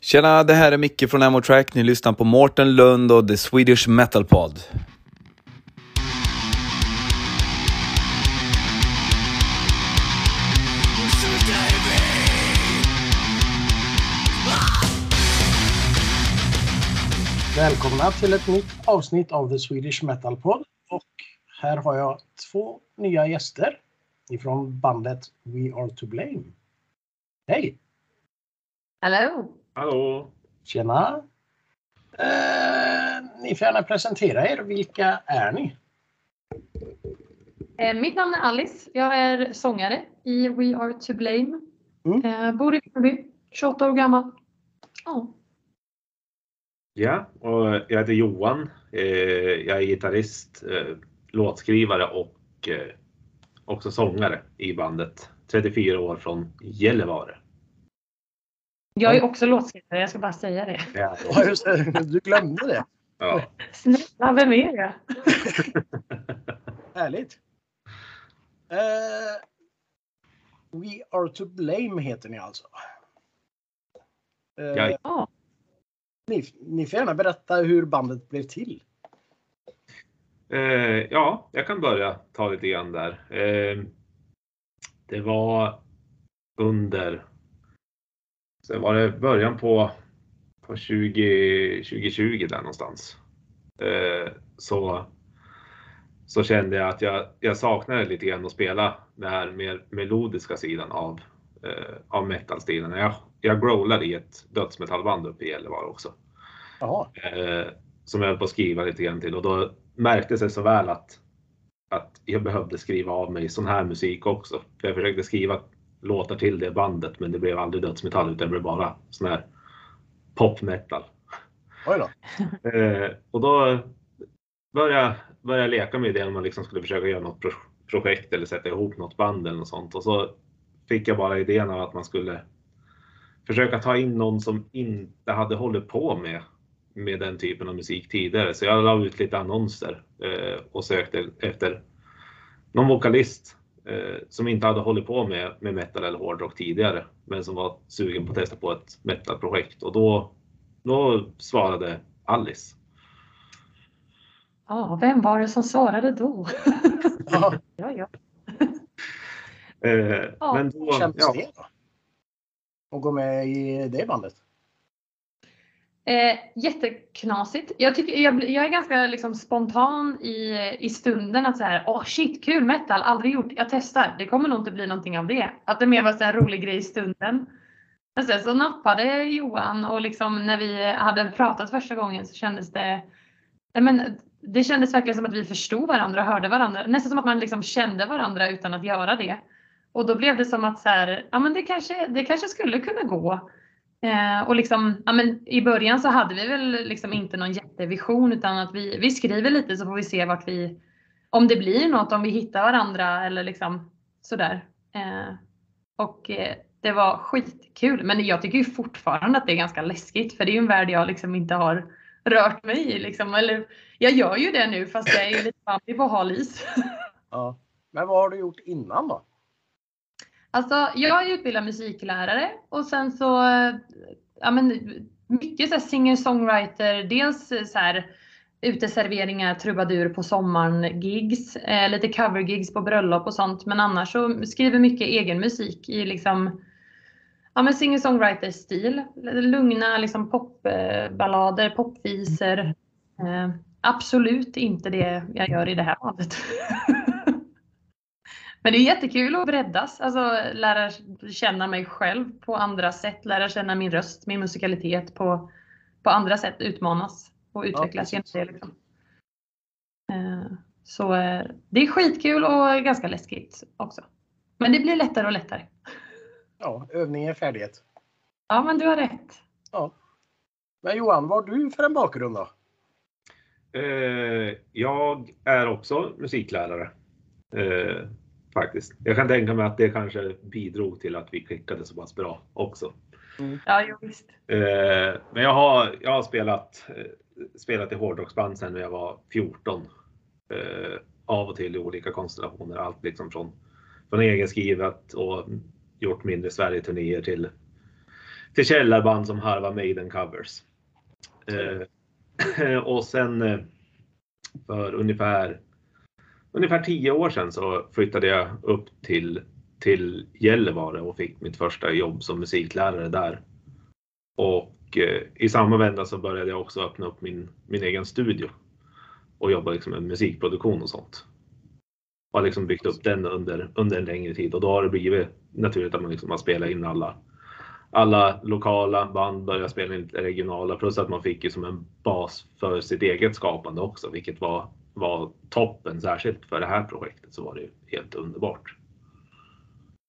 Tjena, det här är Micke från Ammo Track. Ni lyssnar på Mårten Lund och The Swedish Metal Pod. Välkomna till ett nytt avsnitt av The Swedish Metal Pod. Och här har jag två nya gäster ifrån bandet We Are To Blame. Hej! Hallå! Hallå! Tjena! Eh, ni får gärna presentera er. Vilka är ni? Eh, mitt namn är Alice. Jag är sångare i We Are To Blame. Mm. Eh, bor i Vimmerby, 28 år gammal. Ja. Ja, och jag heter Johan. Eh, Jag är gitarrist, eh, låtskrivare och eh, också sångare i bandet. 34 år från Gällivare. Jag är också låtskrivare, jag ska bara säga det. Ja, Ja, just det. Du glömde det. ja. Snälla, vem är jag? Härligt. Eh, We Are To Blame heter ni alltså? Eh, Ja. Ni, ni får gärna berätta hur bandet blev till. Eh, ja, jag kan börja ta lite grann där. Det var under, så var det början på, på 20, 2020 där någonstans. Eh, så, så kände jag att jag, jag saknade lite grann att spela den här mer melodiska sidan av, eh, av metalstilen. Jag, jag growlade i ett dödsmetallband uppe i Gällivare också eh, som jag höll på att skriva lite grann till och då märktes det så väl att, att jag behövde skriva av mig sån här musik också. För jag försökte skriva låtar till det bandet men det blev aldrig dödsmetall utan det blev bara sån här pop metal. Oj då. Eh, och då började började jag leka med idén om man liksom skulle försöka göra något pro projekt eller sätta ihop något band eller något sånt. Och så fick jag bara idén av att man skulle försöka ta in någon som inte hade hållit på med, med den typen av musik tidigare. Så jag la ut lite annonser eh, och sökte efter någon vokalist som inte hade hållit på med, med metal eller hårdrock tidigare, men som var sugen på att testa på ett metalprojekt. Och då, då svarade Alice. ja, vem var det som svarade då? Ja, ja, ja. Eh, Ja, men då, hur kändes ja, det då? Att gå med i det bandet? Eh, jätteknasigt. Jag, tycker, jag, jag är ganska liksom spontan i, i stunden att så här, åh shit, kul metal, aldrig gjort, jag testar. Det kommer nog inte bli någonting av det. Att det mer var en rolig grej i stunden. Men sen så nappade Johan och liksom när vi hade pratat första gången så kändes det, men det kändes verkligen som att vi förstod varandra och hörde varandra. Nästan som att man liksom kände varandra utan att göra det. Och då blev det som att så här, ja men det kanske, det kanske skulle kunna gå. Eh, och liksom, ja, men I början så hade vi väl liksom inte någon jättevision utan att vi, vi skriver lite så får vi se vart vi, om det blir något, om vi hittar varandra eller liksom sådär. Eh, och eh, det var skitkul. Men jag tycker ju fortfarande att det är ganska läskigt för det är ju en värld jag liksom inte har rört mig i. Liksom. Eller, jag gör ju det nu fast jag är lite bambi på hal is. Ja. Men vad har du gjort innan då? Alltså, jag är utbildad musiklärare och sen så, ja men mycket så här singer-songwriter, dels så här uteserveringar, trubadur på sommaren, gigs, eh, lite cover-gigs på bröllop och sånt. Men annars så skriver mycket egen musik i liksom, ja men singer-songwriter-stil. Lugna liksom popballader, popvisor. Eh, absolut inte det jag gör i det här bandet. Men det är jättekul att breddas, alltså lära känna mig själv på andra sätt, lära känna min röst, min musikalitet på, på andra sätt, utmanas och utvecklas genom det. Liksom. Eh, Så eh, det är skitkul och ganska läskigt också. Men det blir lättare och lättare. Ja, övning är färdighet. Ja, men du har rätt. Ja. Men Johan, vad har du för en bakgrund då? Eh, jag är också musiklärare. Eh, faktiskt. Jag kan tänka mig att det kanske bidrog till att vi klickade så pass bra också. Ja, jo, visst. Eh, men jag har, jag har spelat, eh, spelat i hårdrocksband sedan jag var 14. Eh, av och till i olika konstellationer. Allt liksom från, från egenskrivet och gjort mindre Sverige-turnéer till till källarband som harva Maiden covers. Eh, och sen för ungefär ungefär tio år sedan så flyttade jag upp till, till Gällivare och fick mitt första jobb som musiklärare där. Och eh, i samma vända så började jag också öppna upp min, min egen studio och jobba liksom med musikproduktion och sånt. Och har liksom byggt upp den under, under en längre tid och då har det blivit naturligt att man liksom har spelat in alla, alla lokala band, börjat spela in regionala plus att man fick ju som en bas för sitt eget skapande också, vilket var, var toppen. Särskilt för det här projektet så var det ju helt underbart.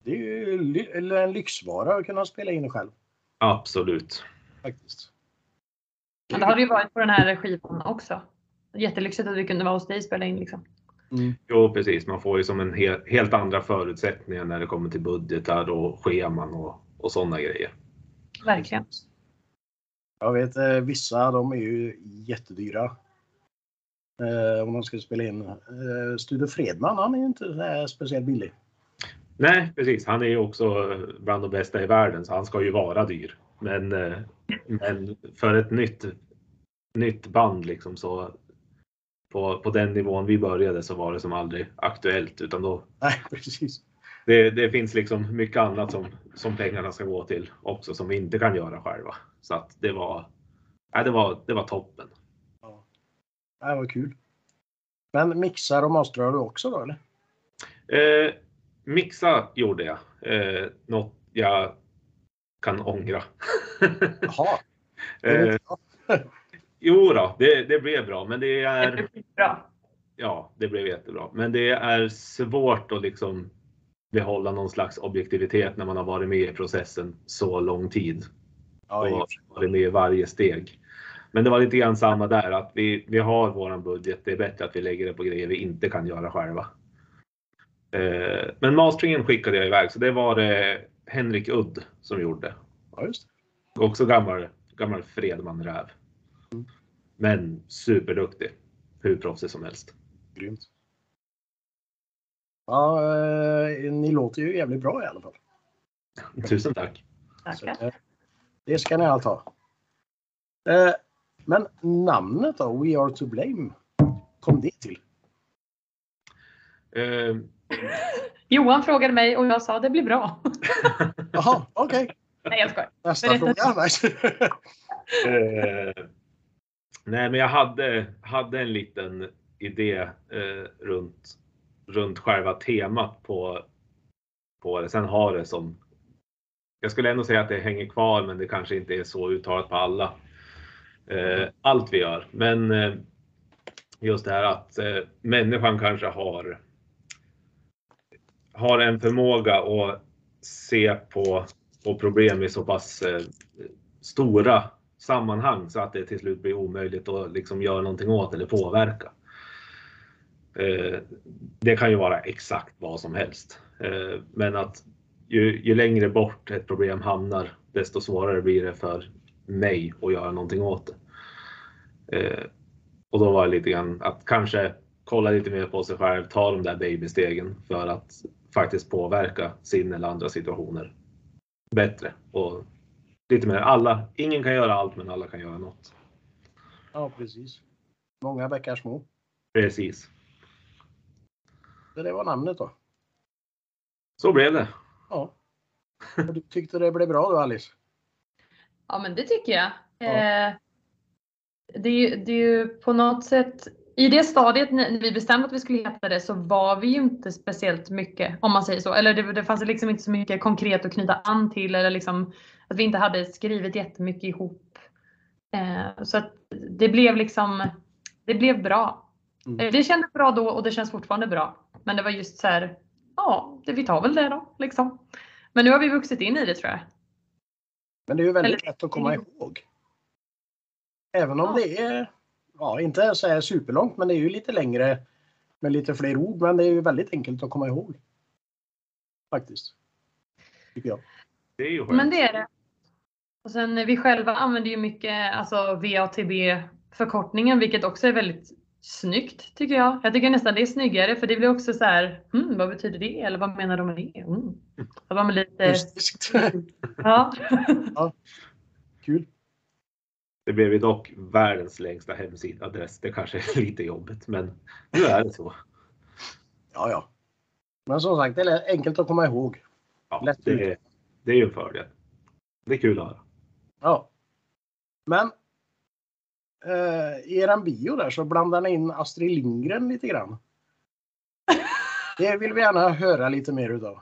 Det är ju en lyxvara att kunna spela in själv Absolut. faktiskt. Men det har det ju varit på den här skivan också. Jättelyxigt att vi kunde vara hos dig och spela in liksom. Jo, precis. Man får ju som en he helt andra förutsättningar när det kommer till budgetar och scheman och, och sådana grejer. Verkligen. Jag vet eh, vissa de är ju jättedyra. Eh, om man ska spela in. Eh, Studio Fredman han är ju inte så speciellt billig. Nej, precis. Han är ju också bland de bästa i världen, så han ska ju vara dyr. Men, eh, men för ett nytt, nytt band liksom så på, på den nivån vi började så var det som aldrig aktuellt utan då Nej precis. det, det finns liksom mycket annat som, som pengarna ska gå till också som vi inte kan göra själva. Så att det var, nej, det var, det var toppen. Det var kul. Men mixar och masterar du också då eller? Eh, mixa gjorde jag. Eh, något jag kan ångra. Jaha. det eh, jo då, det, det blev bra, men det Det är blir bra. ja, det blev jättebra. Men det är svårt att liksom behålla någon slags objektivitet när man har varit med i processen så lång tid Ja, och varit med i varje steg. Men det var lite grann samma där att vi, vi har våran budget. Det är bättre att vi lägger det på grejer vi inte kan göra själva. Eh, men masteringen skickade jag iväg så det var det Henrik Udd som gjorde. ja, just det. Också gammal, gammal Fredman-räv. Men superduktig. Hur proffsig som helst. Grymt. Ja, eh, ni låter ju jävligt bra i alla fall. Tusen tack. Så, Tackar. eh, det ska ni allt ha. Men namnet då, We Are To Blame, kom det till? Eh, Johan frågade mig och jag sa det blir bra. Jaha, okej. Nej jag skojar. Nästa Berätta. fråga. Eh, nej, men jag hade, hade en liten idé eh, runt, runt själva temat på, på det. Sen har det som, jag skulle ändå säga att det hänger kvar, men det kanske inte är så uttalat på alla. Eh, allt vi gör. Men eh, just det här att eh, människan kanske har, har en förmåga att se på, på problem i så pass eh, stora sammanhang så att det till slut blir omöjligt att liksom göra någonting åt eller påverka. Eh, det kan ju vara exakt vad som helst. Eh, men att ju, ju längre bort ett problem hamnar, desto svårare blir det för mig att göra någonting åt det. Eh, och då var det lite grann att kanske kolla lite mer på sig själv, ta de där babystegen för att faktiskt påverka sin eller andra situationer bättre. Och lite mer alla, ingen kan göra allt men alla kan göra något. Ja, precis. Många bäckar små. Precis. Så det var namnet då. Så blev det. Ja. Och du tyckte det blev bra då Alice? Ja men det tycker jag. Ja. Eh, det, är ju, det är ju på något sätt i det stadiet när vi bestämde att vi skulle heta det så var vi ju inte speciellt mycket om man säger så. Eller det, det fanns liksom inte så mycket konkret att knyta an till eller liksom att vi inte hade skrivit jättemycket ihop. Eh, så att det blev liksom, det blev bra. Mm. Eh, Det kändes bra då och det känns fortfarande bra. Men det var just så här, ja, det, vi tar väl det då liksom. Men nu har vi vuxit in i det tror jag. Men det är ju väldigt Eller- lätt att komma ihåg. Även om Ja. det är, ja inte så här superlångt, men det är ju lite längre med lite fler ord. Men det är ju väldigt enkelt att komma ihåg. Faktiskt. Tycker jag. Det är ju skönt. Men det är det. Och sen vi själva använder ju mycket alltså VATB förkortningen vilket också är väldigt snyggt tycker jag. Jag tycker nästan det är snyggare för det blir också så här, hmm, vad betyder det? Eller vad menar de med det? Mm. Det var med lite, Mystiskt. ja. Kul. Det blev ju dock världens längsta hemsidadress. Det kanske är lite jobbigt, men nu är det så. Ja, ja. Men som sagt, det är enkelt att komma ihåg. Ja, Lätt det, är- det är ju en fördel. Det är kul att höra. Ja. Men eh, i eran bio där så blandar ni in Astrid Lindgren lite grann. Det vill vi gärna höra lite mer utav.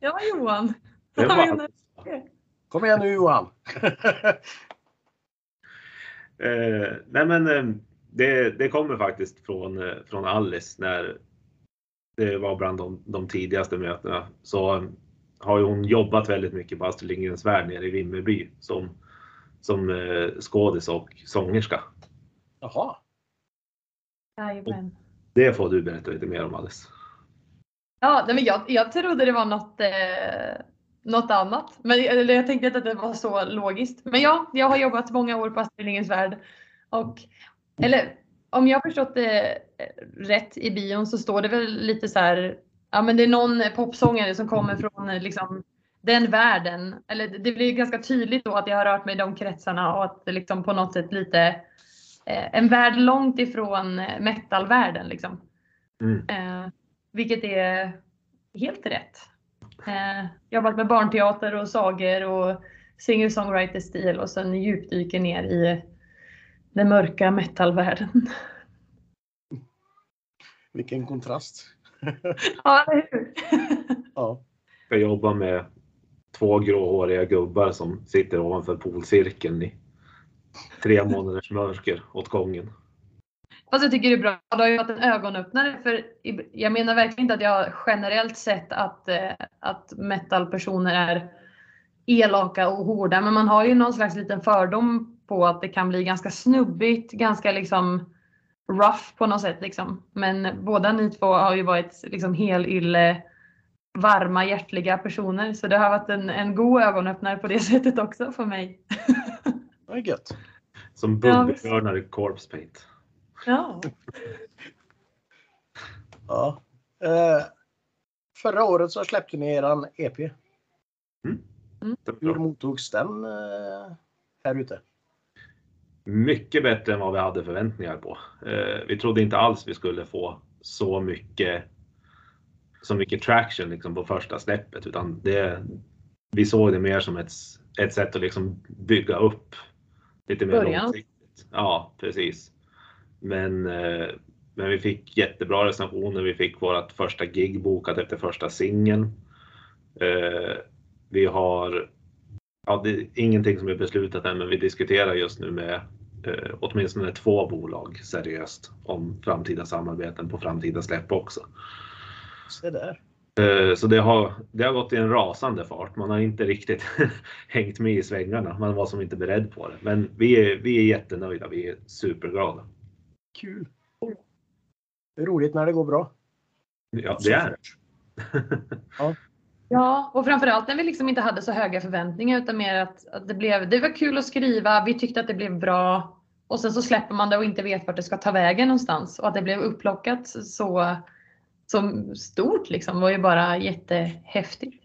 ja Johan. Kom igen nu Johan! Eh, nej men eh, det, det kommer faktiskt från, eh, från Alice när det var bland de, de tidigaste mötena. Så eh, har ju hon jobbat väldigt mycket på Astrid Lindgrens Värld nere i Vimmerby som, som eh, skådis och sångerska. Jaha. Jajamän. Det får du berätta lite mer om Alice. Ja, men jag, jag trodde det var något, eh, något annat. Men, eller jag tänkte inte att det var så logiskt. Men ja, jag har jobbat många år på Astrid Lindgrens Värld. Och, eller om jag har förstått det eh, rätt i bion så står det väl lite så här. Ja, men det är någon popsångare som kommer från eh, liksom, den världen. Eller det blir ganska tydligt då att jag har rört mig i de kretsarna och att det liksom på något sätt lite eh, en värld långt ifrån eh, metalvärlden liksom. Mm. Eh, vilket är helt rätt. Eh, jobbat med barnteater och sagor och singer-songwriter-stil och sen djupdyker ner i den mörka metalvärlden. Vilken kontrast. ja, eller hur? Ja. Jag jobbar med två gråhåriga gubbar som sitter ovanför polcirkeln i tre månaders mörker åt gången. Fast jag tycker det är bra. Det har ju varit en ögonöppnare. För jag menar verkligen inte att jag generellt sett att, eh, att metalpersoner är elaka och hårda. Men man har ju någon slags liten fördom på att det kan bli ganska snubbigt, ganska liksom rough på något sätt. Liksom. Men båda ni två har ju varit liksom helylle varma, hjärtliga personer. Så det har varit en, en god ögonöppnare på det sättet också för mig. Det är gött. Som bubbelbjörnar i corpse paint. Ja. Ja. Eh, förra året så släppte ni eran EP. Det var Hur mottogs den eh, här ute? Mycket bättre än vad vi hade förväntningar på. Eh, vi trodde inte alls vi skulle få så mycket, så mycket traction liksom på första släppet utan det, vi såg det mer som ett, ett sätt att liksom bygga upp lite mer Början. långsiktigt. Ja, precis. Men, eh, men vi fick jättebra recensioner. Vi fick vårt första gig bokat efter första singeln. Eh, vi har Ja, det är ingenting som är beslutat än, men vi diskuterar just nu med eh, åtminstone två bolag seriöst om framtida samarbeten på framtida släpp också. Se där. Eh, så det har, det har gått i en rasande fart. Man har inte riktigt hängt med i svängarna. Man var som inte beredd på det. Men vi är, vi är jättenöjda. Vi är superglada. Kul. Det är roligt när det går bra. Ja, det är det. Ja, och framförallt när vi liksom inte hade så höga förväntningar utan mer att, att det blev, det var kul att skriva, vi tyckte att det blev bra och sen så släpper man det och inte vet vart det ska ta vägen någonstans och att det blev upplockat så, så stort liksom var ju bara jättehäftigt.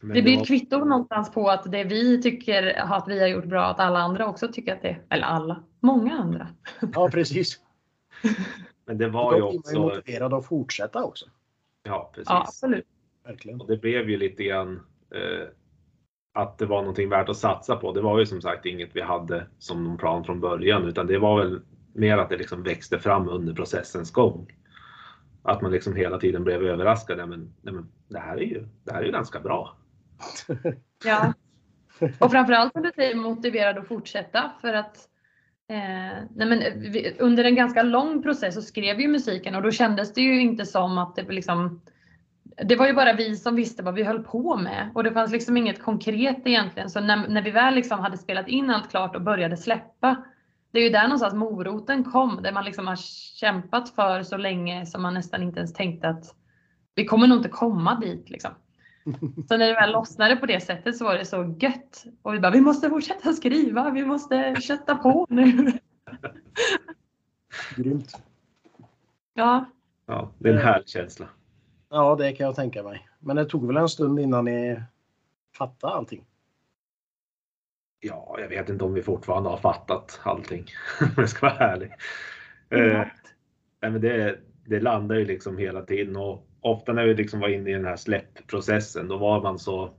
Men Det blir var- ett kvitto någonstans på att det vi tycker att vi har gjort bra, att alla andra också tycker att det, eller alla, många andra. Ja, precis. Men det Då var ju blir man ju också, motiverad att fortsätta också. ja precis. Ja, absolut. Verkligen. Och det blev ju lite grann eh, att det var någonting värt att satsa på. Det var ju som sagt inget vi hade som någon plan från början utan det var väl mer att det liksom växte fram under processens gång. Att man liksom hela tiden blev överraskad. Nej, men, nej, men det, här är ju, det här är ju ganska bra. Ja. Och framförallt som du säger motiverad att fortsätta för att eh, nej men, eh, vi, under en ganska lång process så skrev ju musiken och då kändes det ju inte som att det liksom det var ju bara vi som visste vad vi höll på med och det fanns liksom inget konkret egentligen. Så när, när vi väl liksom hade spelat in allt klart och började släppa, det är ju där någonstans moroten kom, där man liksom har kämpat för så länge som man nästan inte ens tänkte att vi kommer nog inte komma dit liksom. Så när det väl lossnade på det sättet så var det så gött. Och vi bara, vi måste fortsätta skriva, vi måste kötta på nu. Grymt. Ja, Ja, det är en härlig känsla. Ja, det kan jag tänka mig. Men det tog väl en stund innan ni fattade allting? Ja, jag vet inte om vi fortfarande har fattat allting. Om jag ska vara ärlig. Eh, nej, men det, det landar ju liksom hela tiden och ofta när vi liksom var inne i den här släppprocessen, då var man så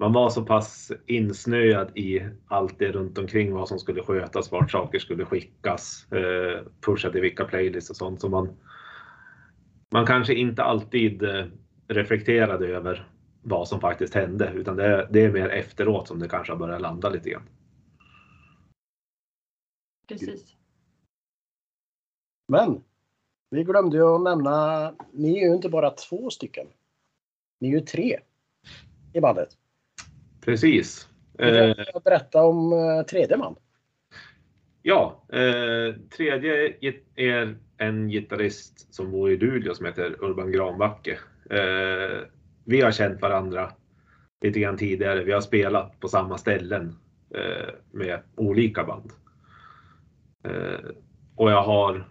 man var så pass insnöad i allt det runt omkring vad som skulle skötas, vart saker skulle skickas, eh, pusha till vilka playlists och sånt. Så man, man kanske inte alltid eh, reflekterade över vad som faktiskt hände, utan det, det är mer efteråt som det kanske har börjat landa lite grann. precis. Men vi glömde ju att nämna, ni är ju inte bara två stycken. Ni är ju tre i bandet. Precis. Du Eh, berätta om eh, tredje man. Ja, eh, tredje är en gitarrist som bor i Luleå som heter Urban Granbacke. Eh, vi har känt varandra lite grann tidigare. Vi har spelat på samma ställen eh, med olika band. Eh, och jag har,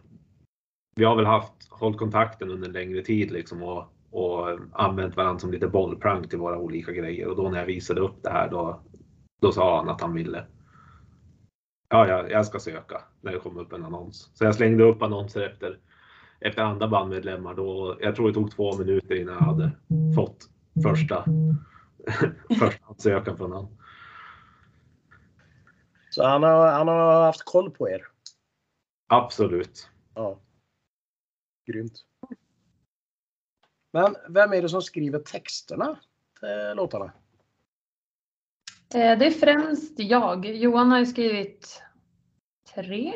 vi har väl haft, hållit kontakten under en längre tid liksom och, och använt varandra som lite bollplank till våra olika grejer. Och då när jag visade upp det här då, då sa han att han ville ja, jag, jag ska söka när det kom upp en annons. Så jag slängde upp annonser efter, efter andra bandmedlemmar. Då, jag tror det tog två minuter innan jag hade fått första, första ansökan från honom. Så han har, han har haft koll på er. Absolut. Ja. Grymt. Men vem är det som skriver texterna till låtarna? Eh, Det är främst jag. Johan har ju skrivit tre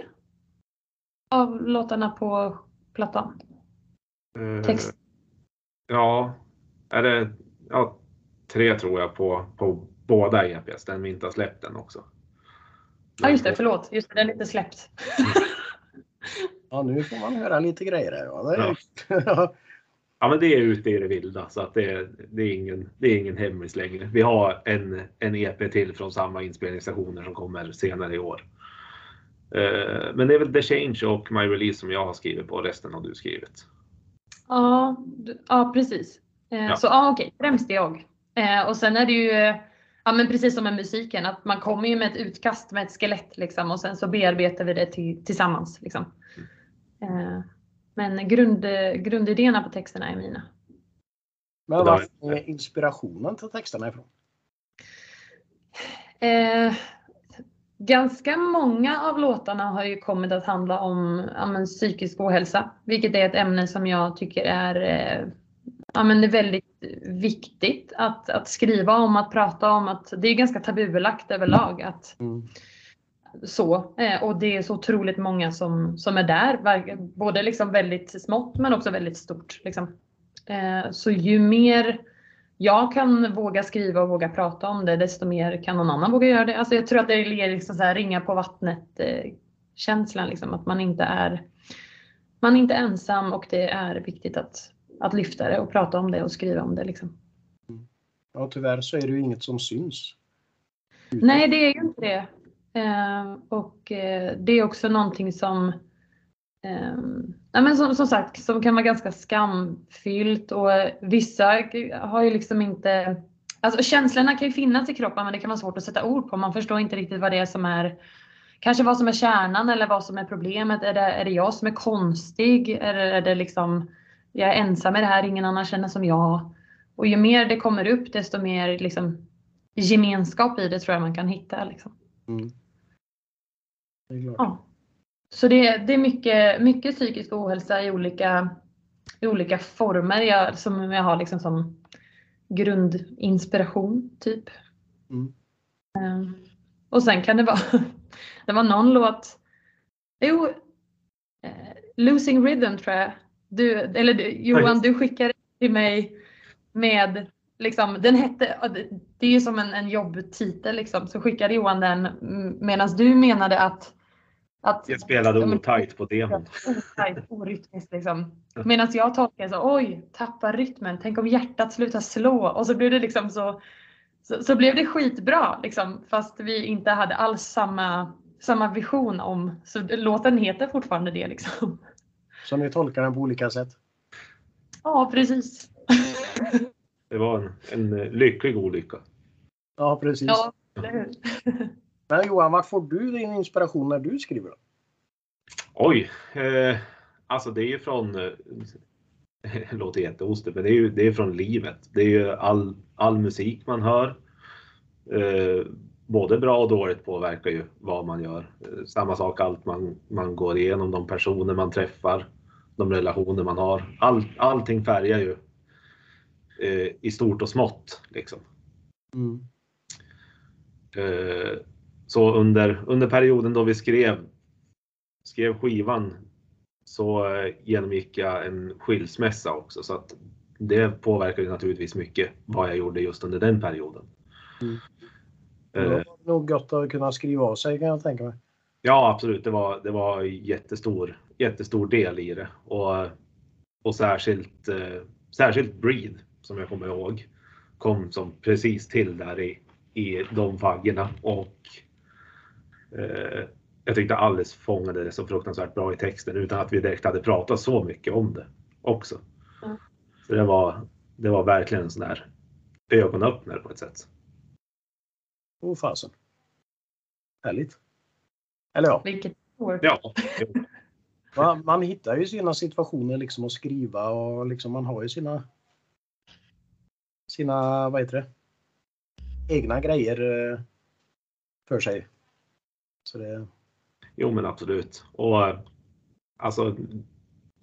av låtarna på plattan. Eh, Text. Ja, är det ja, tre tror jag på, på båda EPs. Den vi inte har släppt än också. Ja just det, förlåt. Just det, den är inte släppt. Ja, nu får man höra lite grejer här. Ja, det är, Ja, men det är ute i det vilda så att det är, det är ingen, det är ingen hemlis längre. Vi har en, en EP till från samma inspelningsstationer som kommer senare i år. Eh, Men det är väl The Change och My Release som jag har skrivit på, resten har du skrivit. Ja, ja precis. Eh, Ja. Så ja, okej, främst jag. Eh, och sen är det ju, ja men precis som med musiken, att man kommer ju med ett utkast med ett skelett liksom och sen så bearbetar vi det till, tillsammans. Liksom. Eh, men grund, grundidéerna på texterna är mina. Men var är inspirationen till texterna ifrån? Eh, ganska många av låtarna har ju kommit att handla om ja, men, psykisk ohälsa, vilket är ett ämne som jag tycker är eh, ja, men är väldigt viktigt att, att skriva om, att prata om. Att det är ganska tabubelagt överlag. Att, Mm. så, eh, och det är så otroligt många som, som är där, både liksom väldigt smått men också väldigt stort. Liksom. Eh, Så ju mer jag kan våga skriva och våga prata om det, desto mer kan någon annan våga göra det. Alltså jag tror att det ger liksom så här ringa på vattnet eh, liksom, att man inte är man är inte ensam och det är viktigt att, att lyfta det och prata om det och skriva om det. Liksom. Ja, tyvärr så är det ju inget som syns. Nej, det är ju inte det. Eh, och eh, det är också någonting som, ja, men som, som sagt, som kan vara ganska skamfyllt och vissa har ju liksom inte, alltså känslorna kan ju finnas i kroppen men det kan vara svårt att sätta ord på. Man förstår inte riktigt vad det är som är, kanske vad som är kärnan eller vad som är problemet. Är det, är det jag som är konstig? Eller är det liksom, jag är ensam i det här, ingen annan känner som jag. Och ju mer det kommer upp desto mer liksom, gemenskap i det tror jag man kan hitta. Liksom. Mm. Ja. Så det, det är mycket, mycket psykisk ohälsa i olika, i olika former jag, som jag har liksom som grundinspiration. typ. Mm. Ehm, och sen kan det vara, det var någon låt, jo, eh, Losing Rhythm tror jag. Du, eller du, Johan, du skickade till mig med Liksom, den hette, det är ju som en, en jobbtitel liksom, så skickade Johan den medan du menade att, att Jag spelade Ja, men- otajt på demon. otajt, orytmiskt liksom. Medan jag tolkade så, oj, tappa rytmen, tänk om hjärtat slutar slå. Och så blev det liksom så, så, så blev det skitbra liksom, fast vi inte hade alls samma, samma vision om. Så låten heter fortfarande det liksom. Så ni tolkar den på olika sätt? Ja, precis. Det var en, en lycklig olycka. Ja, precis. Ja, hur? Men Johan, var får du din inspiration när du skriver? Då? Oj! Eh, alltså det är ju från, eh, det låter jätteostigt, men det är ju det är från livet. Det är ju all, all musik man hör. Eh, både bra och dåligt påverkar ju vad man gör. Eh, samma sak allt man, man går igenom, de personer man träffar, de relationer man har. All, allting färgar ju eh, i stort och smått. Liksom. Mm. Så under, under perioden då vi skrev, skrev skivan så eh, genomgick jag en skilsmässa också så att det påverkade naturligtvis mycket vad jag gjorde just under den perioden. Mm. Eh, Det var nog gott att kunna skriva av sig kan jag tänka mig. Ja, absolut. Det var, det var jättestor, jättestor del i det. Och, och särskilt, eh, särskilt Breed, som jag kommer ihåg, kom som precis till där i, i de faggorna. Och eh, jag tyckte Alice fångade det så fruktansvärt bra i texten utan att vi direkt hade pratat så mycket om det också. Mm. Så det var, det var verkligen en sån där ögonöppnare på ett sätt. Åh fasen. Härligt. Eller ja, Vilket år. Ja, man, man hittar ju sina situationer liksom att skriva och liksom man har ju sina sina, vad heter det, egna grejer eh, för sig. Så det, Jo men absolut. Och eh, alltså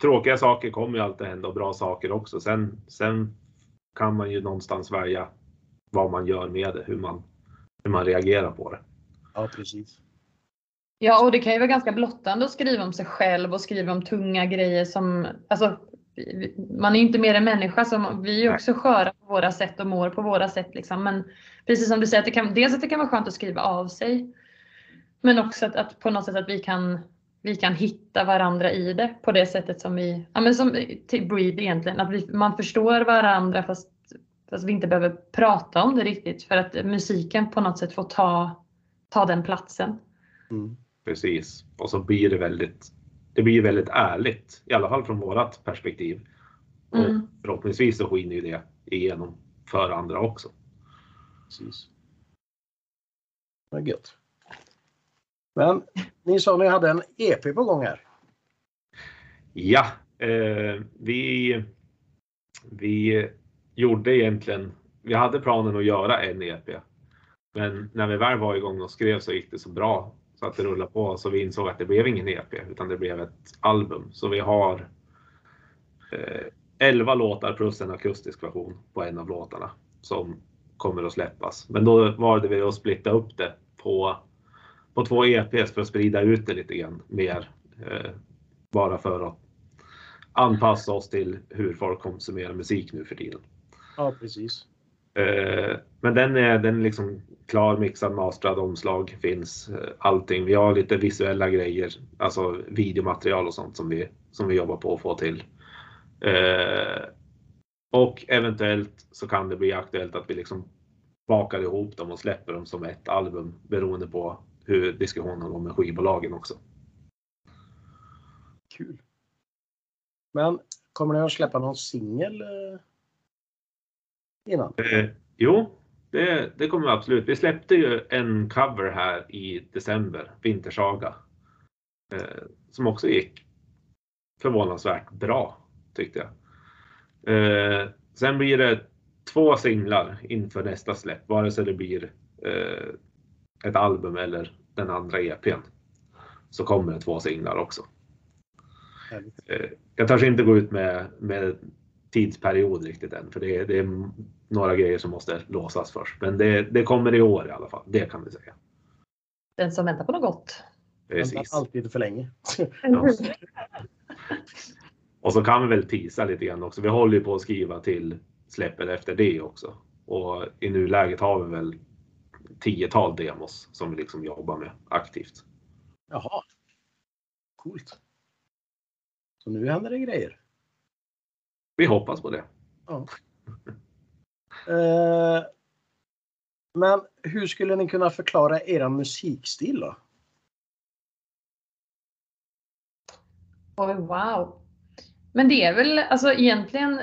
tråkiga saker kommer ju alltid hända och bra saker också. Sen, sen kan man ju någonstans välja vad man gör med det, hur man, hur man reagerar på det. ja precis. Ja, och det kan ju vara ganska blottande att skriva om sig själv och skriva om tunga grejer som, alltså, man är ju inte mer än människa, så vi är ju också sköra på våra sätt och mår på våra sätt. Liksom. Men precis som du säger, att det kan, dels att det kan vara skönt att skriva av sig, men också att, att på något sätt att vi kan, vi kan hitta varandra i det på det sättet som vi, ja men som till Breed egentligen, att vi, man förstår varandra fast, fast vi inte behöver prata om det riktigt för att musiken på något sätt får ta, ta den platsen. Mm. Precis. Och så blir det väldigt, det blir väldigt ärligt, i alla fall från vårat perspektiv. Och Mm. förhoppningsvis så skiner ju det igenom för andra också. precis. Vad gött. Men ni sa att ni hade en EP på gång här. Ja, eh, vi, vi gjorde egentligen, vi hade planen att göra en EP. Men när vi väl var igång och skrev så gick det så bra så att det rullade på så vi insåg att det blev ingen EP utan det blev ett album. Så vi har eh, 11 låtar plus en akustisk version på en av låtarna som kommer att släppas. Men då valde vi att splitta upp det på, på två EPs för att sprida ut det lite grann mer. Eh, bara för att anpassa oss till hur folk konsumerar musik nu för tiden. Ja precis. Eh, Men den är, den är liksom klar, mixad, mastrad, omslag finns, eh, allting. Vi har lite visuella grejer, alltså videomaterial och sånt som vi, som vi jobbar på att få till. Eh, Och eventuellt så kan det bli aktuellt att vi liksom bakar ihop dem och släpper dem som ett album beroende på hur diskussionen går med skivbolagen också. Kul. Men kommer ni att släppa någon singel eh, innan? Eh, jo, det, det kommer vi absolut. Vi släppte ju en cover här i december, Vintersaga. Eh, som också gick förvånansvärt bra tyckte jag. Eh, sen blir det två singlar inför nästa släpp, vare sig det blir eh, ett album eller den andra EPn. Så kommer det två singlar också. Härligt. Eh, jag törs inte gå ut med, med tidsperiod riktigt än, för det är, det är några grejer som måste låsas först. Men det, det kommer i år i alla fall, det kan vi säga. Den som väntar på något gott. Precis. Alltid för länge. Ja. Och så kan vi väl tisa lite grann också. Vi håller ju på att skriva till släppet efter det också. Och i nuläget har vi väl tiotal demos som vi liksom jobbar med aktivt. Jaha. Coolt. Så nu händer det grejer. Vi hoppas på det. Ja. eh, men hur skulle ni kunna förklara era musikstil då? Oj, wow. Men det är väl alltså egentligen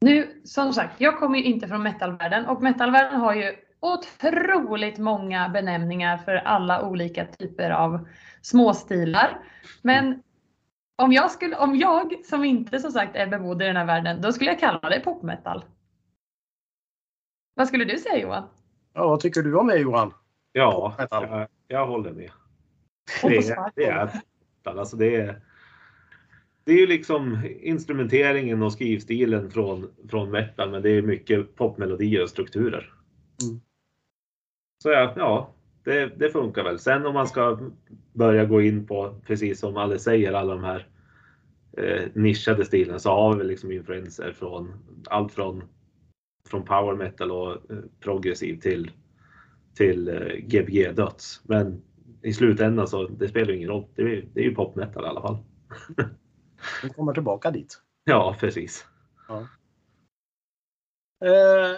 nu, som sagt, jag kommer ju inte från metalvärlden och metalvärlden har ju otroligt många benämningar för alla olika typer av småstilar. Men om jag, skulle, om jag som inte som sagt är bebodd i den här världen, då skulle jag kalla det popmetal. Vad skulle du säga Johan? Ja, vad tycker du om det Johan? Ja, jag, jag håller med. Det är, det. Alltså det är, det är ju liksom instrumenteringen och skrivstilen från, från metal, men det är mycket popmelodier och strukturer. Mm. Så ja, ja det, det funkar väl. Sen om man ska börja gå in på, precis som Alice säger, alla de här eh, nischade stilarna så har vi liksom influenser från allt från, från power metal och eh, progressiv till, till eh, Gbg döds. Men i slutändan så det spelar ingen roll. Det är, det är ju popmetal i alla fall. Vi kommer tillbaka dit. Ja, precis. Eh,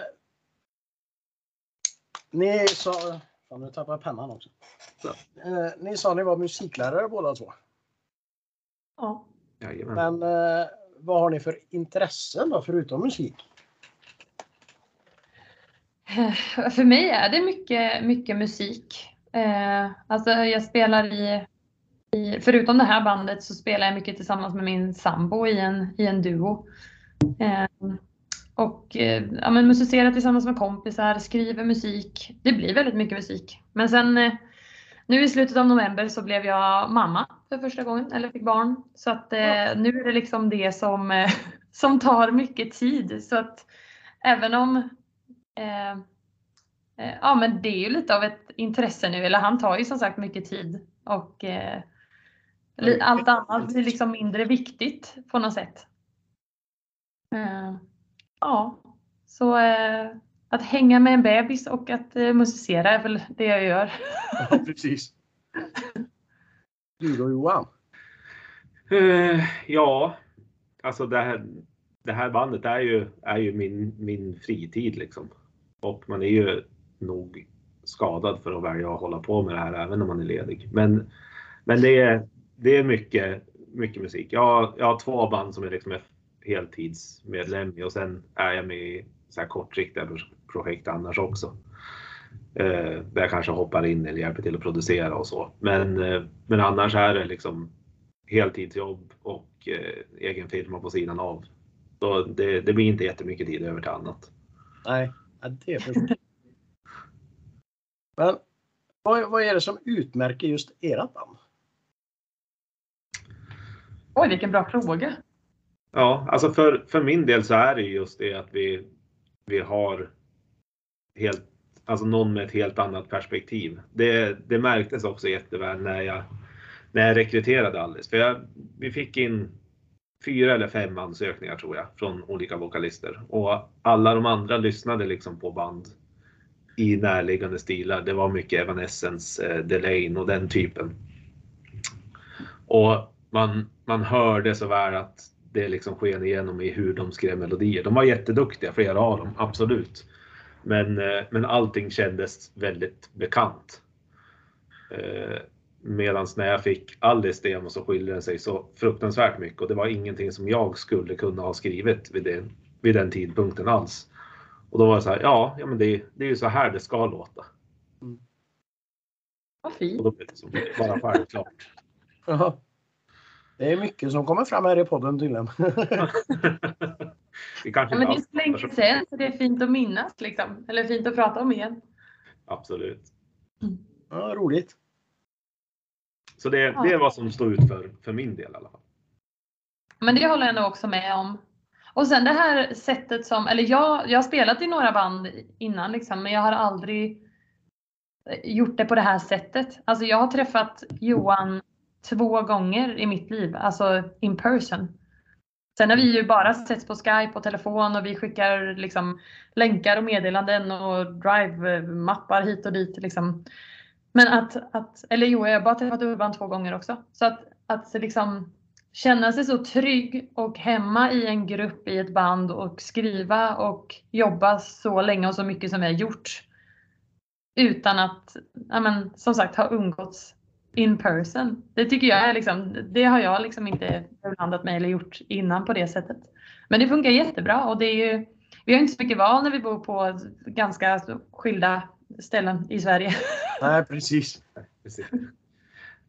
ni sa... Fan, nu tappade jag pennan också. Så. Eh, ni sa ni var musiklärare båda två. Ja. Jajamän. Men eh, vad har ni för intressen då, förutom musik? Eh, För mig är det mycket, mycket musik. Eh, alltså jag spelar i, i, förutom det här bandet så spelar jag mycket tillsammans med min sambo i en, i en duo. Eh, och eh, ja, men musicerar tillsammans med kompisar, skriver musik. Det blir väldigt mycket musik. Men sen eh, nu i slutet av november så blev jag mamma för första gången, eller fick barn. Så att eh, nu är det liksom det som, eh, som tar mycket tid. Så att även om Ja men det är ju lite av ett intresse nu, eller han tar ju som sagt mycket tid och allt annat blir liksom mindre viktigt på något sätt. Ja, så eh, att hänga med en bebis och att eh, musicera är väl det jag gör. Ja, precis. Du då Johan? Eh, ja, alltså det här, det här bandet är ju, är ju min, min fritid liksom. Och man är ju nog skadad för att välja att hålla på med det här även om man är ledig. Men, men det, är, det är mycket, mycket musik. Jag, har- jag har två band som jag liksom är heltidsmedlem i och sen är jag med i så här kortsiktiga projekt annars också. Eh, där jag kanske hoppar in eller hjälper till att producera och så. Men, eh, men annars är det liksom heltidsjobb och eh, egen firma på sidan av. Så det, det blir inte jättemycket tid över till annat. Nej, det förstår jag. Men vad, vad är det som utmärker just ert band? Oj vilken bra fråga. Ja, alltså för, för min del så är det just det att vi, vi har helt, alltså någon med ett helt annat perspektiv. Det, det märktes också jätteväl när jag, när jag rekryterade Alice. För jag, vi fick in fyra eller fem ansökningar tror jag från olika vokalister och alla de andra lyssnade liksom på band i närliggande stilar. Det var mycket Evanescence, eh, Delane och den typen. Och man, man hörde så väl att det liksom sken igenom i hur de skrev melodier. De var jätteduktiga, flera av dem, absolut. Men, eh, men allting kändes väldigt bekant. Eh, Medan när jag fick Alice demo så skilde den sig så fruktansvärt mycket och det var ingenting som jag skulle kunna ha skrivit vid den, vid den tidpunkten alls. Och då var det så här, ja, ja men det, det är ju så här det ska låta. Vad Och fint. då blev det som bara självklart. Det är mycket som kommer fram här i podden tydligen. Vi kanske Ja, men det är så länge sedan så det är fint att minnas liksom. Eller fint att prata om igen. Absolut. Ja, roligt. Så det, Ja. det är vad som står ut för, för min del i alla fall. Men det håller jag nog också med om. Och sen det här sättet som, eller jag, jag har spelat i några band innan liksom, men jag har aldrig gjort det på det här sättet. Alltså jag har träffat Johan två gånger i mitt liv, alltså in person. Sen har vi ju bara setts på Skype och telefon och vi skickar liksom länkar och meddelanden och drive-mappar hit och dit liksom. Men att, att eller jo, jag har bara träffat Urban två gånger också. Så att, att liksom känna sig så trygg och hemma i en grupp i ett band och skriva och jobba så länge och så mycket som vi har gjort. Utan att, ja men, som sagt, ha umgåtts in person. Det tycker jag är liksom, det har jag liksom inte blandat mig eller gjort innan på det sättet. Men det funkar jättebra och det är ju, vi har inte så mycket val när vi bor på ganska skilda ställen i Sverige. Nej, precis. Precis.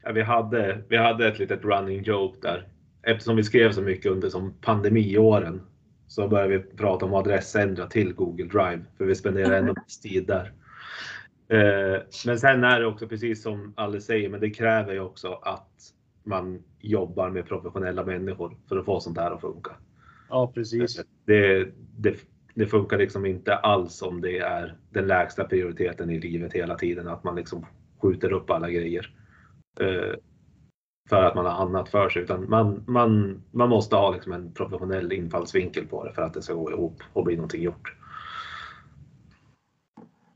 Ja, vi, hade, vi hade ett litet running joke där. Eftersom vi skrev så mycket under som pandemiåren så började vi prata om att adressändra till Google Drive för vi spenderar ändå mest tid där. Eh, Men sen är det också precis som Alice säger, men det kräver ju också att man jobbar med professionella människor för att få sånt här att funka. Ja, precis. Det, det, det funkar liksom inte alls om det är den lägsta prioriteten i livet hela tiden, att man liksom skjuter upp alla grejer. Eh, för att man har annat för sig, utan man, man, man måste ha liksom en professionell infallsvinkel på det för att det ska gå ihop och bli någonting gjort.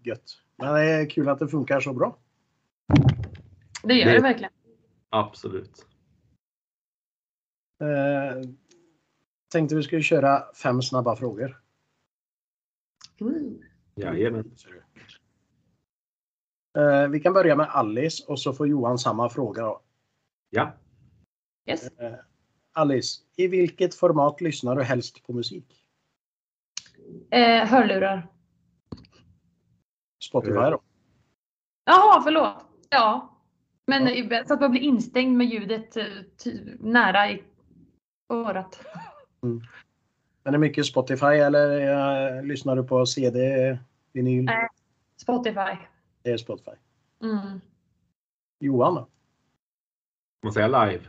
Gött. Men det är kul att det funkar så bra. Det gör Det- det verkligen. Absolut. Eh, tänkte vi skulle köra fem snabba frågor. Mm. Jajamän. Eh, vi kan börja med Alice och så får Johan samma fråga. Då. Ja. Yes. Eh, Alice, i vilket format lyssnar du helst på musik? Eh, hörlurar. Spotify då? Jaha, förlåt. Ja. Men eh, så att man blir instängd med ljudet eh, nära i örat. Men är det mycket Spotify eller eh, lyssnar du på CD, vinyl? Nej. Spotify. Det är Spotify. Mm. Johan då? Man säger live.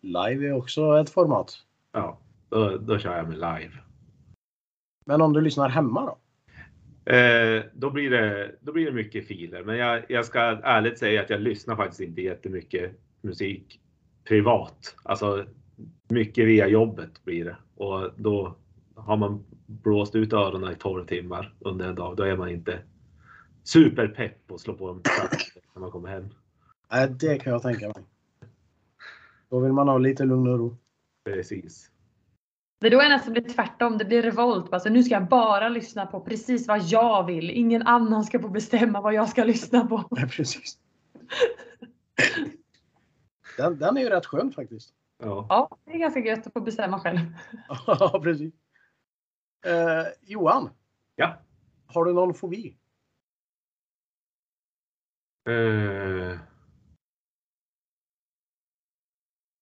Live är också ett format. Ja, då, då kör jag med live. Men om du lyssnar hemma då? Eh, då, blir det, då blir det mycket filer, men jag, jag ska ärligt säga att jag lyssnar faktiskt inte jättemycket musik privat. Alltså mycket via jobbet blir det och då har man blåst ut öronen i 12 timmar under en dag. Då är man inte superpepp på att slå på en platta när man kommer hem. Nej, det kan jag tänka mig. Då vill man ha lite lugn och ro. Precis. Det är då nästan blir tvärtom. Det blir revolt. Alltså, nu ska jag bara lyssna på precis vad jag vill. Ingen annan ska få bestämma vad jag ska lyssna på. Nej, precis. Den, den är ju rätt skön faktiskt. Ja. Ja, det är ganska gött att få bestämma själv. Ja, precis. Eh, Johan, ja. har du någon fobi? Eh,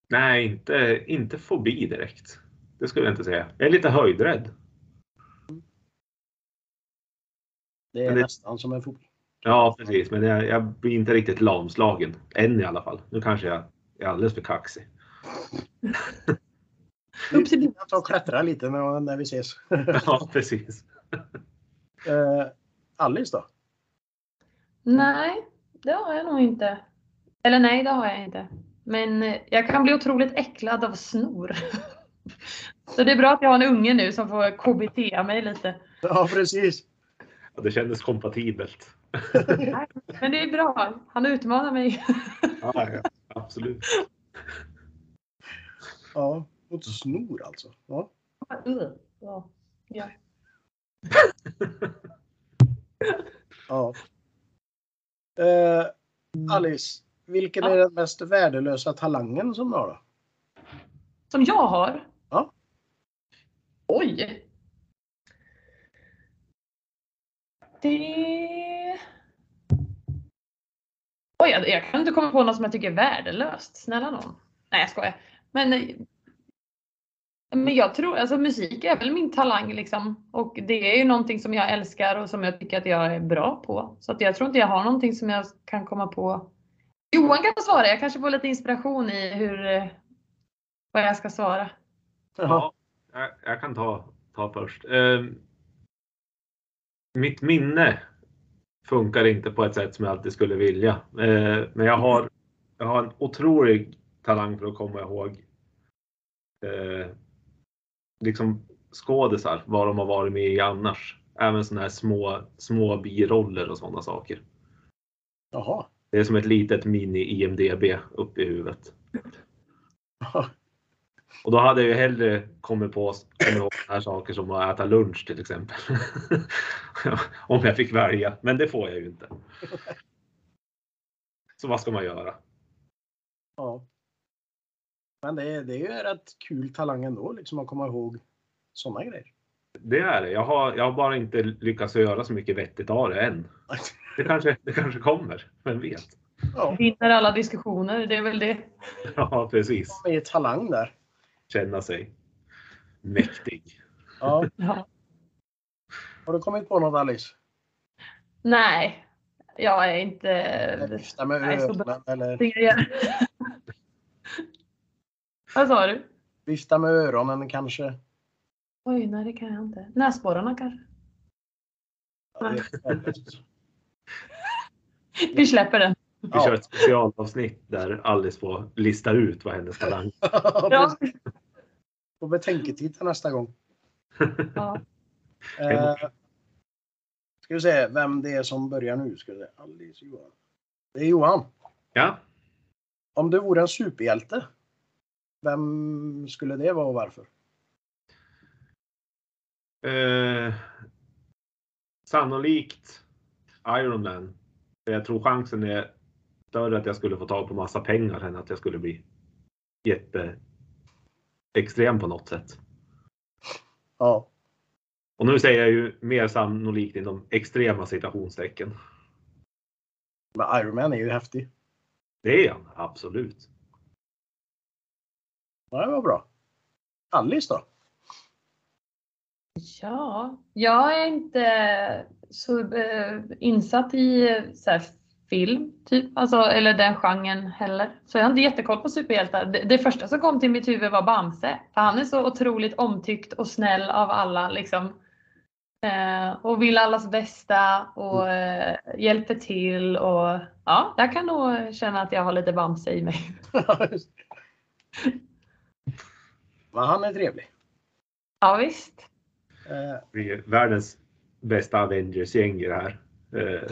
nej, inte, inte fobi direkt. Det skulle jag inte säga. Jag är lite höjdrädd. Det är det- nästan som en fobi. Ja, precis. Men jag, jag blir inte riktigt lamslagen. Än i alla fall. Nu kanske jag är alldeles för kaxig. Upp till tar och klättrar lite när, när vi ses. Ja, precis. Eh, Alice då? Nej, det har jag nog inte. Eller nej, det har jag inte. Men eh, jag kan bli otroligt äcklad av snor. Så det är bra att jag har en unge nu som får KBT mig lite. Ja, precis. Ja, det kändes kompatibelt. Men det är bra. Han utmanar mig. Ja, ja, absolut. Ja, mot snor alltså. Ja. Ja. Ja. ja. Eh, Alice, vilken är den mest värdelösa talangen som du har? Då? Som jag har? Oj! Det... Oj, jag, kan inte komma på något som jag tycker är värdelöst. Snälla någon. Nej, jag skojar. Men, men jag tror, alltså musik är väl min talang liksom. Och det är ju någonting som jag älskar och som jag tycker att jag är bra på. Så att jag tror inte jag har någonting som jag kan komma på. Johan kan svara. Jag kanske får lite inspiration i hur, eh, vad jag ska svara. Ja, jag, jag kan ta, ta först. Ehm, mitt minne funkar inte på ett sätt som jag alltid skulle vilja. Eh, men jag har, jag har en otrolig talang för att komma ihåg eh, liksom skådisar, vad de har varit med i annars. Även sådana här små, små biroller och sådana saker. Jaha. Det är som ett litet mini-IMDB uppe i huvudet. Och då hade jag ju hellre kommit på kommit här saker som att äta lunch till exempel. Om jag fick välja, men det får jag ju inte. Så vad ska man göra? Ja. Men det är, det är ju rätt kul talang ändå, liksom att komma ihåg sådana grejer. Det är det. Jag har, jag har bara inte lyckats göra så mycket vettigt av det än. Det kanske, det kanske kommer, vem vet? Ja, Vinner alla diskussioner, det är väl det. Ja, precis. det är talang där. Känna sig mäktig. Ja. Ja. Har du kommit på något Alice? Nej, jag är inte... Vifta med öronen eller Vad sa du? vifta med öronen kanske? Oj, nej det kan jag inte. Näsborrarna kanske? Ja, är- Vi släpper den. Vi Ja. kör ett specialavsnitt där Alice får lista ut vad hennes talang Ja. Får betänketid till nästa gång. ja. Eh, ska vi se vem det är som börjar nu. Ska vi se. Alice Johan. Det är Johan. Ja, Om du vore en superhjälte, vem skulle det vara och varför? eh, sannolikt Iron Man. Jag tror chansen är större att jag skulle få tag på massa pengar än att jag skulle bli jätte extrem på något sätt. Ja, Och nu säger jag ju mer sannolikt inom extrema citationstecken. men Iron Man är ju häftig. Det är han, absolut. Ja, det var bra. Alice då? Ja, jag är inte så eh, insatt i eh, så här, film, typ. Alltså, eller den genren heller. Så jag har inte jättekoll på superhjältar. Det, det första som kom till mitt huvud var Bamse. För han är så otroligt omtyckt och snäll av alla. Liksom. Eh, och vill allas bästa och eh, hjälper till. Och, ja, jag kan nog känna att jag har lite Bamse i mig. Men han är trevlig. Ja, visst. Eh, Vi är världens bästa Avengers-gäng i det här. Eh,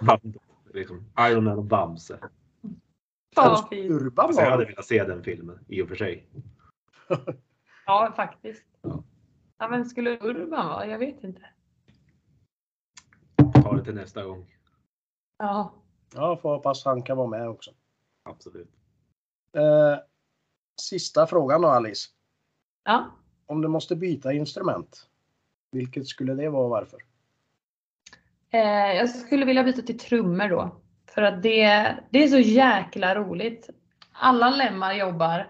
liksom, Iron Man och Bamse. Fan vad fint. Urban Alltså, jag hade velat se den filmen i och för sig. Ja, faktiskt. Ja. Ja, vem skulle Urban vara? Jag vet inte. Ta det till nästa gång. Ja. Ja, får hoppas han kan vara med också. Absolut. Eh, sista frågan då Alice. ja. Om du måste byta instrument, vilket skulle det vara och varför? Eh, jag skulle vilja byta till trummor då. För att det, det är så jäkla roligt. Alla lemmar jobbar.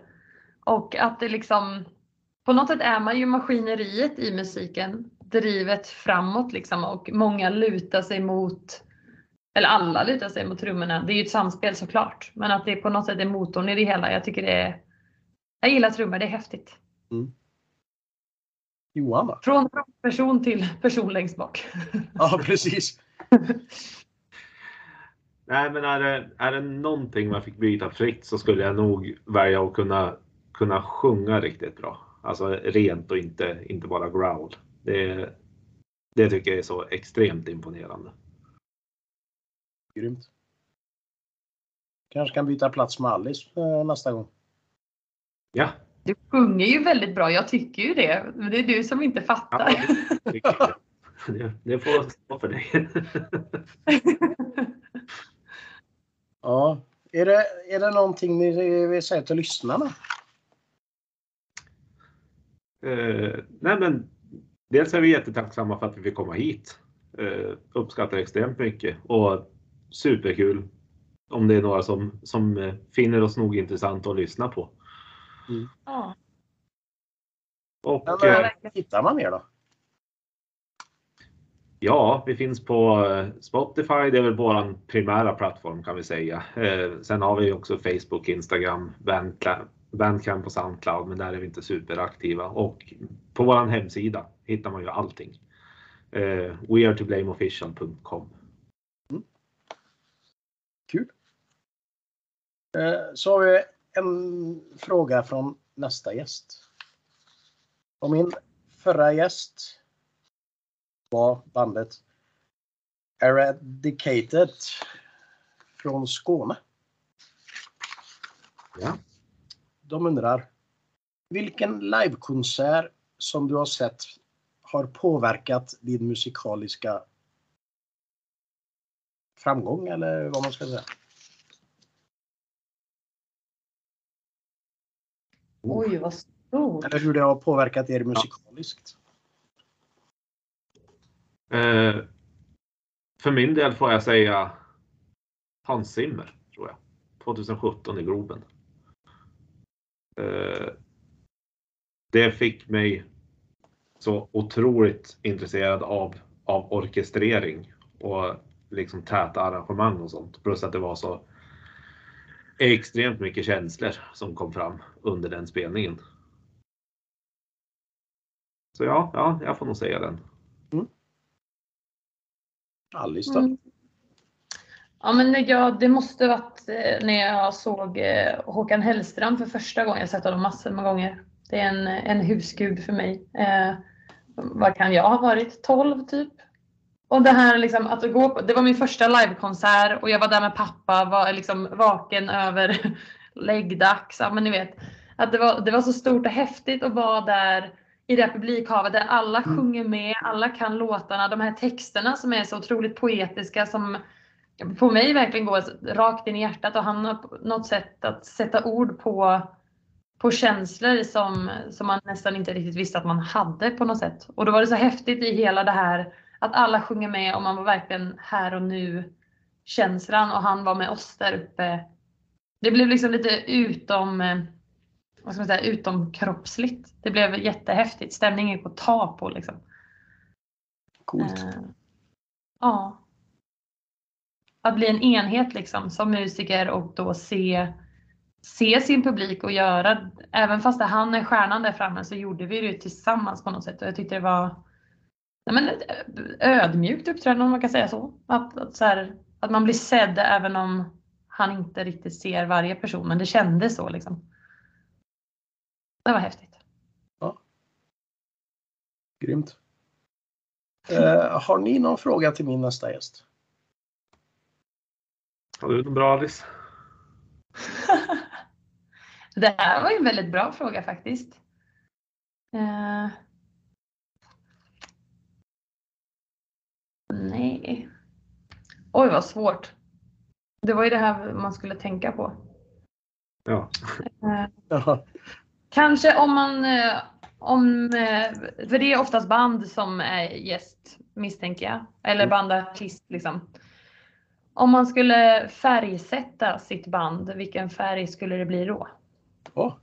Och att det liksom, på något sätt är man ju maskineriet i musiken. Drivet framåt liksom och många lutar sig mot, eller alla lutar sig mot trummorna. Det är ju ett samspel såklart. Men att det på något sätt är motorn i det hela. Jag tycker det är, jag gillar trummor, det är häftigt. Mm då? Från person till person längst bak. Ja, precis. Nej, men är det, är det någonting man fick byta fritt så skulle jag nog välja att kunna, kunna sjunga riktigt bra. Alltså rent och inte, inte bara growl. Det, det tycker jag är så extremt imponerande. Grymt. Kanske kan byta plats med Alice eh, nästa gång. Ja, Du sjunger ju väldigt bra, jag tycker ju det. Men det är du som inte fattar. ja det, det, det får stå för dig. Ja. Är det, är det någonting ni vill säga till lyssnarna? Eh, nej men, dels är vi jättetacksamma för att vi fick komma hit. Eh, uppskattar extremt mycket och superkul om det är några som, som eh, finner oss nog intressant att lyssna på. Ja. Och Men, eh, eh, hittar man er då? ja, vi finns på eh, Spotify. Det är väl vår primära plattform kan vi säga. Eh, sen har vi också Facebook, Instagram, Bandcamp, och Soundcloud, men där är vi inte superaktiva. Och på vår hemsida hittar man ju allting. Eh, wearetoblameofficial.com. Kul. Eh, Så har vi en fråga från nästa gäst. Och min förra gäst var bandet Eradicated från Skåne. Ja. De undrar vilken livekonsert som du har sett har påverkat din musikaliska framgång eller vad man ska säga? Oj, vad stort. Eller hur det har påverkat er musikaliskt. Eh, för min del får jag säga Hans Zimmer, tror jag. 2017 i Globen. Eh, det fick mig så otroligt intresserad av, av orkestrering och liksom täta arrangemang och sånt. Plus att det var så extremt mycket känslor som kom fram under den spelningen. Så ja, ja jag får nog säga den. Alice då? Mm. Ja, men ja, det måste varit eh, när jag såg eh, Håkan Hellström för första gången. Jag har sett honom massor med gånger. Det är en, en husgud för mig. Eh, vad kan jag ha varit? 12 typ. Och det här liksom att gå på, det var min första livekonsert och jag var där med pappa, var liksom vaken över läggdags. Ja, men ni vet, att det var, det var så stort och häftigt att vara där i det här publikhavet där alla Mm. sjunger med, alla kan låtarna, de här texterna som är så otroligt poetiska som på mig verkligen går rakt in i hjärtat och han har på något sätt att sätta ord på, på känslor som, som man nästan inte riktigt visste att man hade på något sätt. Och då var det så häftigt i hela det här att alla sjunger med och man var verkligen här och nu känslan och han var med oss där uppe. Det blev liksom lite utom, eh, vad ska man säga, utomkroppsligt. Det blev jättehäftigt. Stämningen gick att ta på liksom. Coolt. Eh, ja. Att bli en enhet liksom som musiker och då se, se sin publik och göra, även fast han är stjärnan där framme så gjorde vi det tillsammans på något sätt och jag tyckte det var nej men, ett ödmjukt uppträdande om man kan säga så. Att, att, så här, att man blir sedd även om han inte riktigt ser varje person men det kändes så liksom. Det var häftigt. Grymt. Eh, har ni någon fråga till min nästa gäst? Har du något bra Alice? Det här var ju en väldigt bra fråga faktiskt. Eh, nej. Oj vad svårt. Det var ju det här man skulle tänka på. Ja. Eh, kanske om man, eh, om, eh, för det är oftast band som är gäst misstänker jag. Eller Mm. bandartist liksom. Om man skulle färgsätta sitt band, vilken färg skulle det bli då? Åh,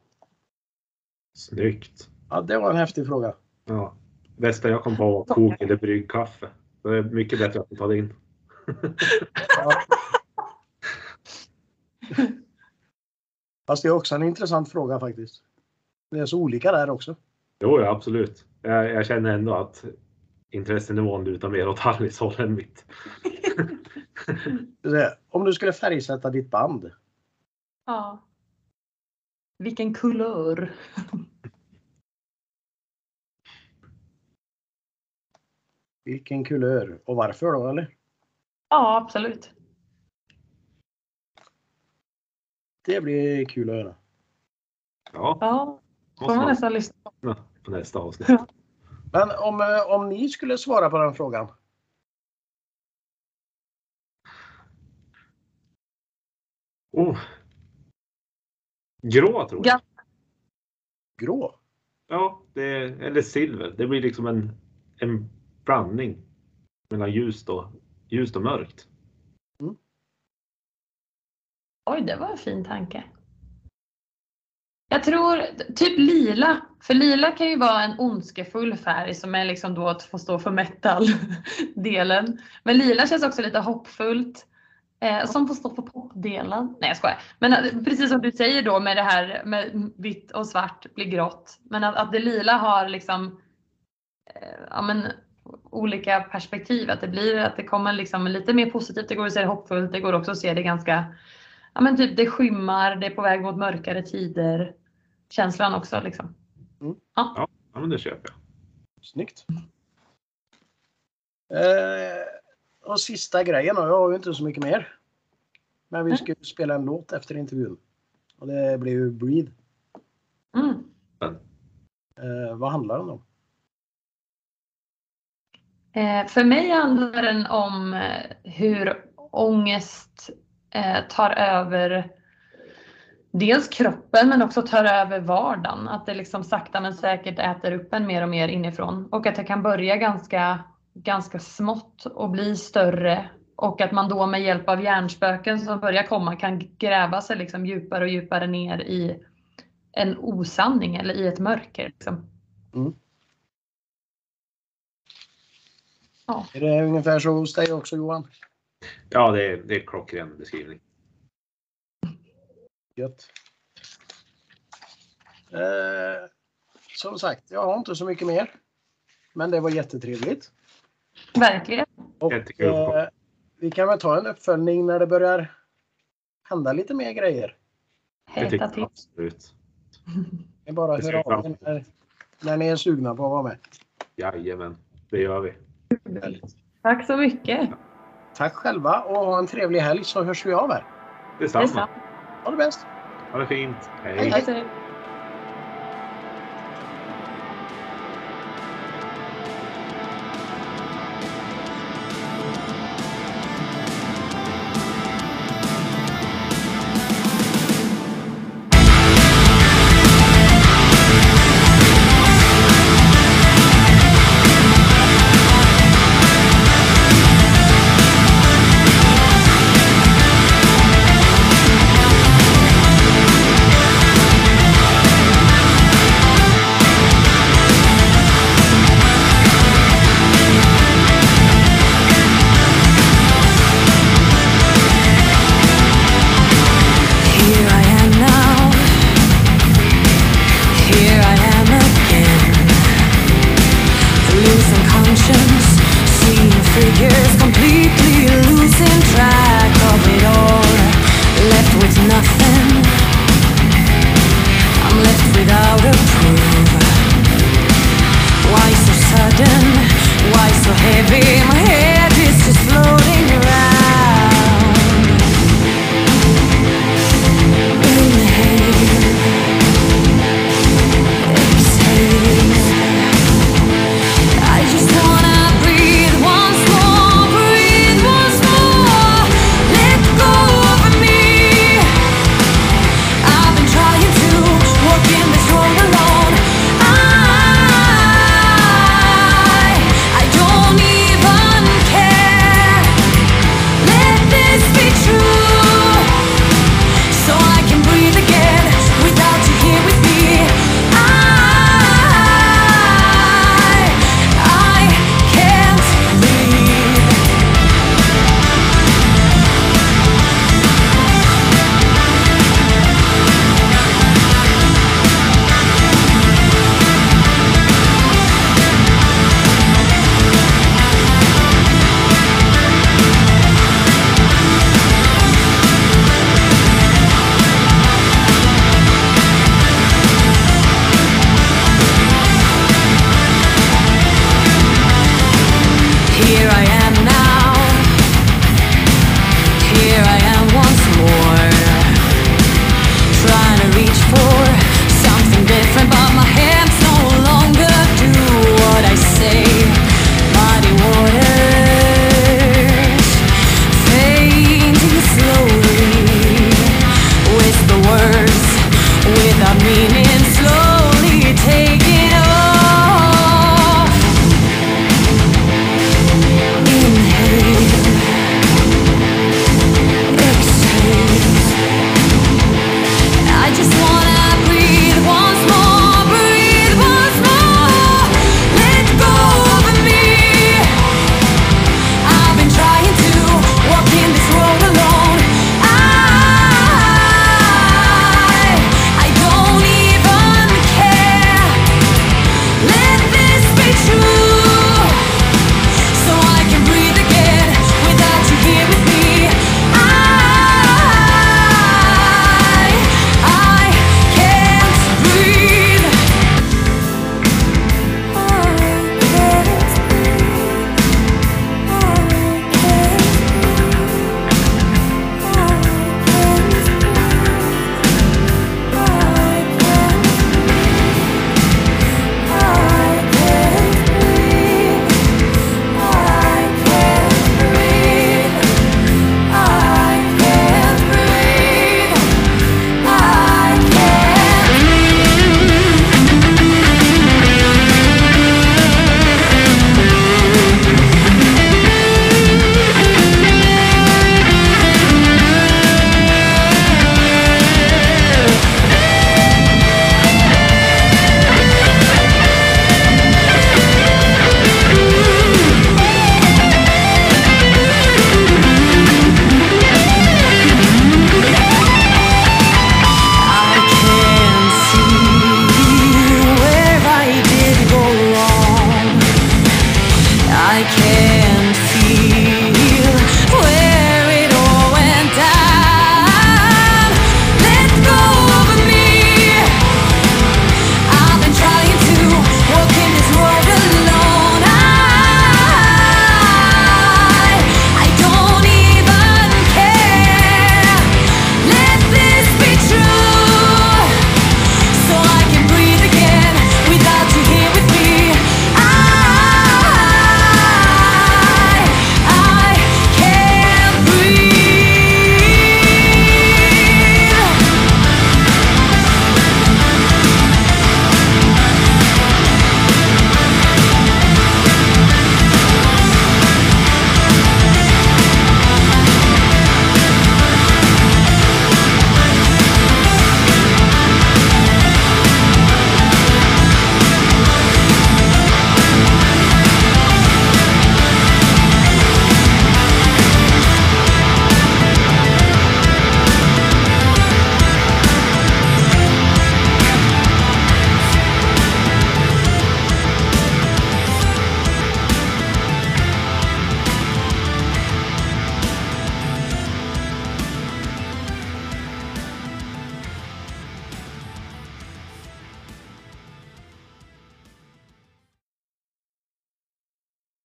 Snyggt. ja, det var en häftig fråga. Ja. Bästa jag kom på var kok eller bryggkaffe. Det är mycket bättre att ta det in. Ja. Fast det är också en intressant fråga faktiskt. Det är så olika där också. Jo, ja, absolut. Jag, jag känner ändå att intressenivån lutar mer åt Alice håll än mitt. Om du skulle färgsätta ditt band, Ja. Vilken kulör. Vilken kulör och varför då eller? Ja, absolut. Det blir kul att höra. Ja, Ja, får man nästan lyssna på. på nästa avsnitt. Ja. Men om, eh, om ni skulle svara på den frågan. Oh. Grå tror jag. Ja. Grå? Ja, det, eller silver. Det blir liksom en, en blandning mellan ljust och, ljust och mörkt. Oj, det var en fin tanke. Jag tror typ lila. För lila kan ju vara en ondskefull färg som är liksom då att få stå för metal-delen. Men lila känns också lite hoppfullt. Eh, som får stå för pop-delen. Nej jag skojar. Men precis som du säger då med det här med vitt och svart blir grått. Men att, att det lila har liksom eh, ja, men, olika perspektiv. Att det blir att det kommer liksom lite mer positivt. Det går att se det hoppfullt. Det går också att se det ganska ja men typ det skymmer, det är på väg mot mörkare tider. Känslan också liksom. Ja, men det köper jag. Snyggt. Eh, och sista grejen då, jag har ju inte så mycket mer. Men vi ska ju spela en låt efter intervjun. Och det blir ju Breathe. Mm. Eh, vad handlar den om? Eh, för mig handlar den om eh, hur ångest eh, tar över dels kroppen men också tar över vardagen. Att det liksom sakta men säkert äter upp en mer och mer inifrån. Och att det kan börja ganska, ganska smått och bli större. Och att man då med hjälp av hjärnspöken som börjar komma kan gräva sig liksom djupare och djupare ner i en osanning eller i ett mörker. Liksom. Mm. Ja. Är det ungefär så hos dig också Johan? Ja, det är, det är klockren beskrivning. Gött. Eh, som sagt, jag har inte så mycket mer. Men det var jättetrevligt. Verkligen. Och, eh, vi kan väl ta en uppföljning när det börjar hända lite mer grejer. Heta till. absolut. Det är bara ser höra av er när, när ni är sugna på att vara med. Jajamän, det gör vi. Tack så mycket. Tack själva och ha en trevlig helg så hörs vi av här. Detsamma. Detsamma. Ha det bäst! Ha det fint. Hej. Hej. Hej.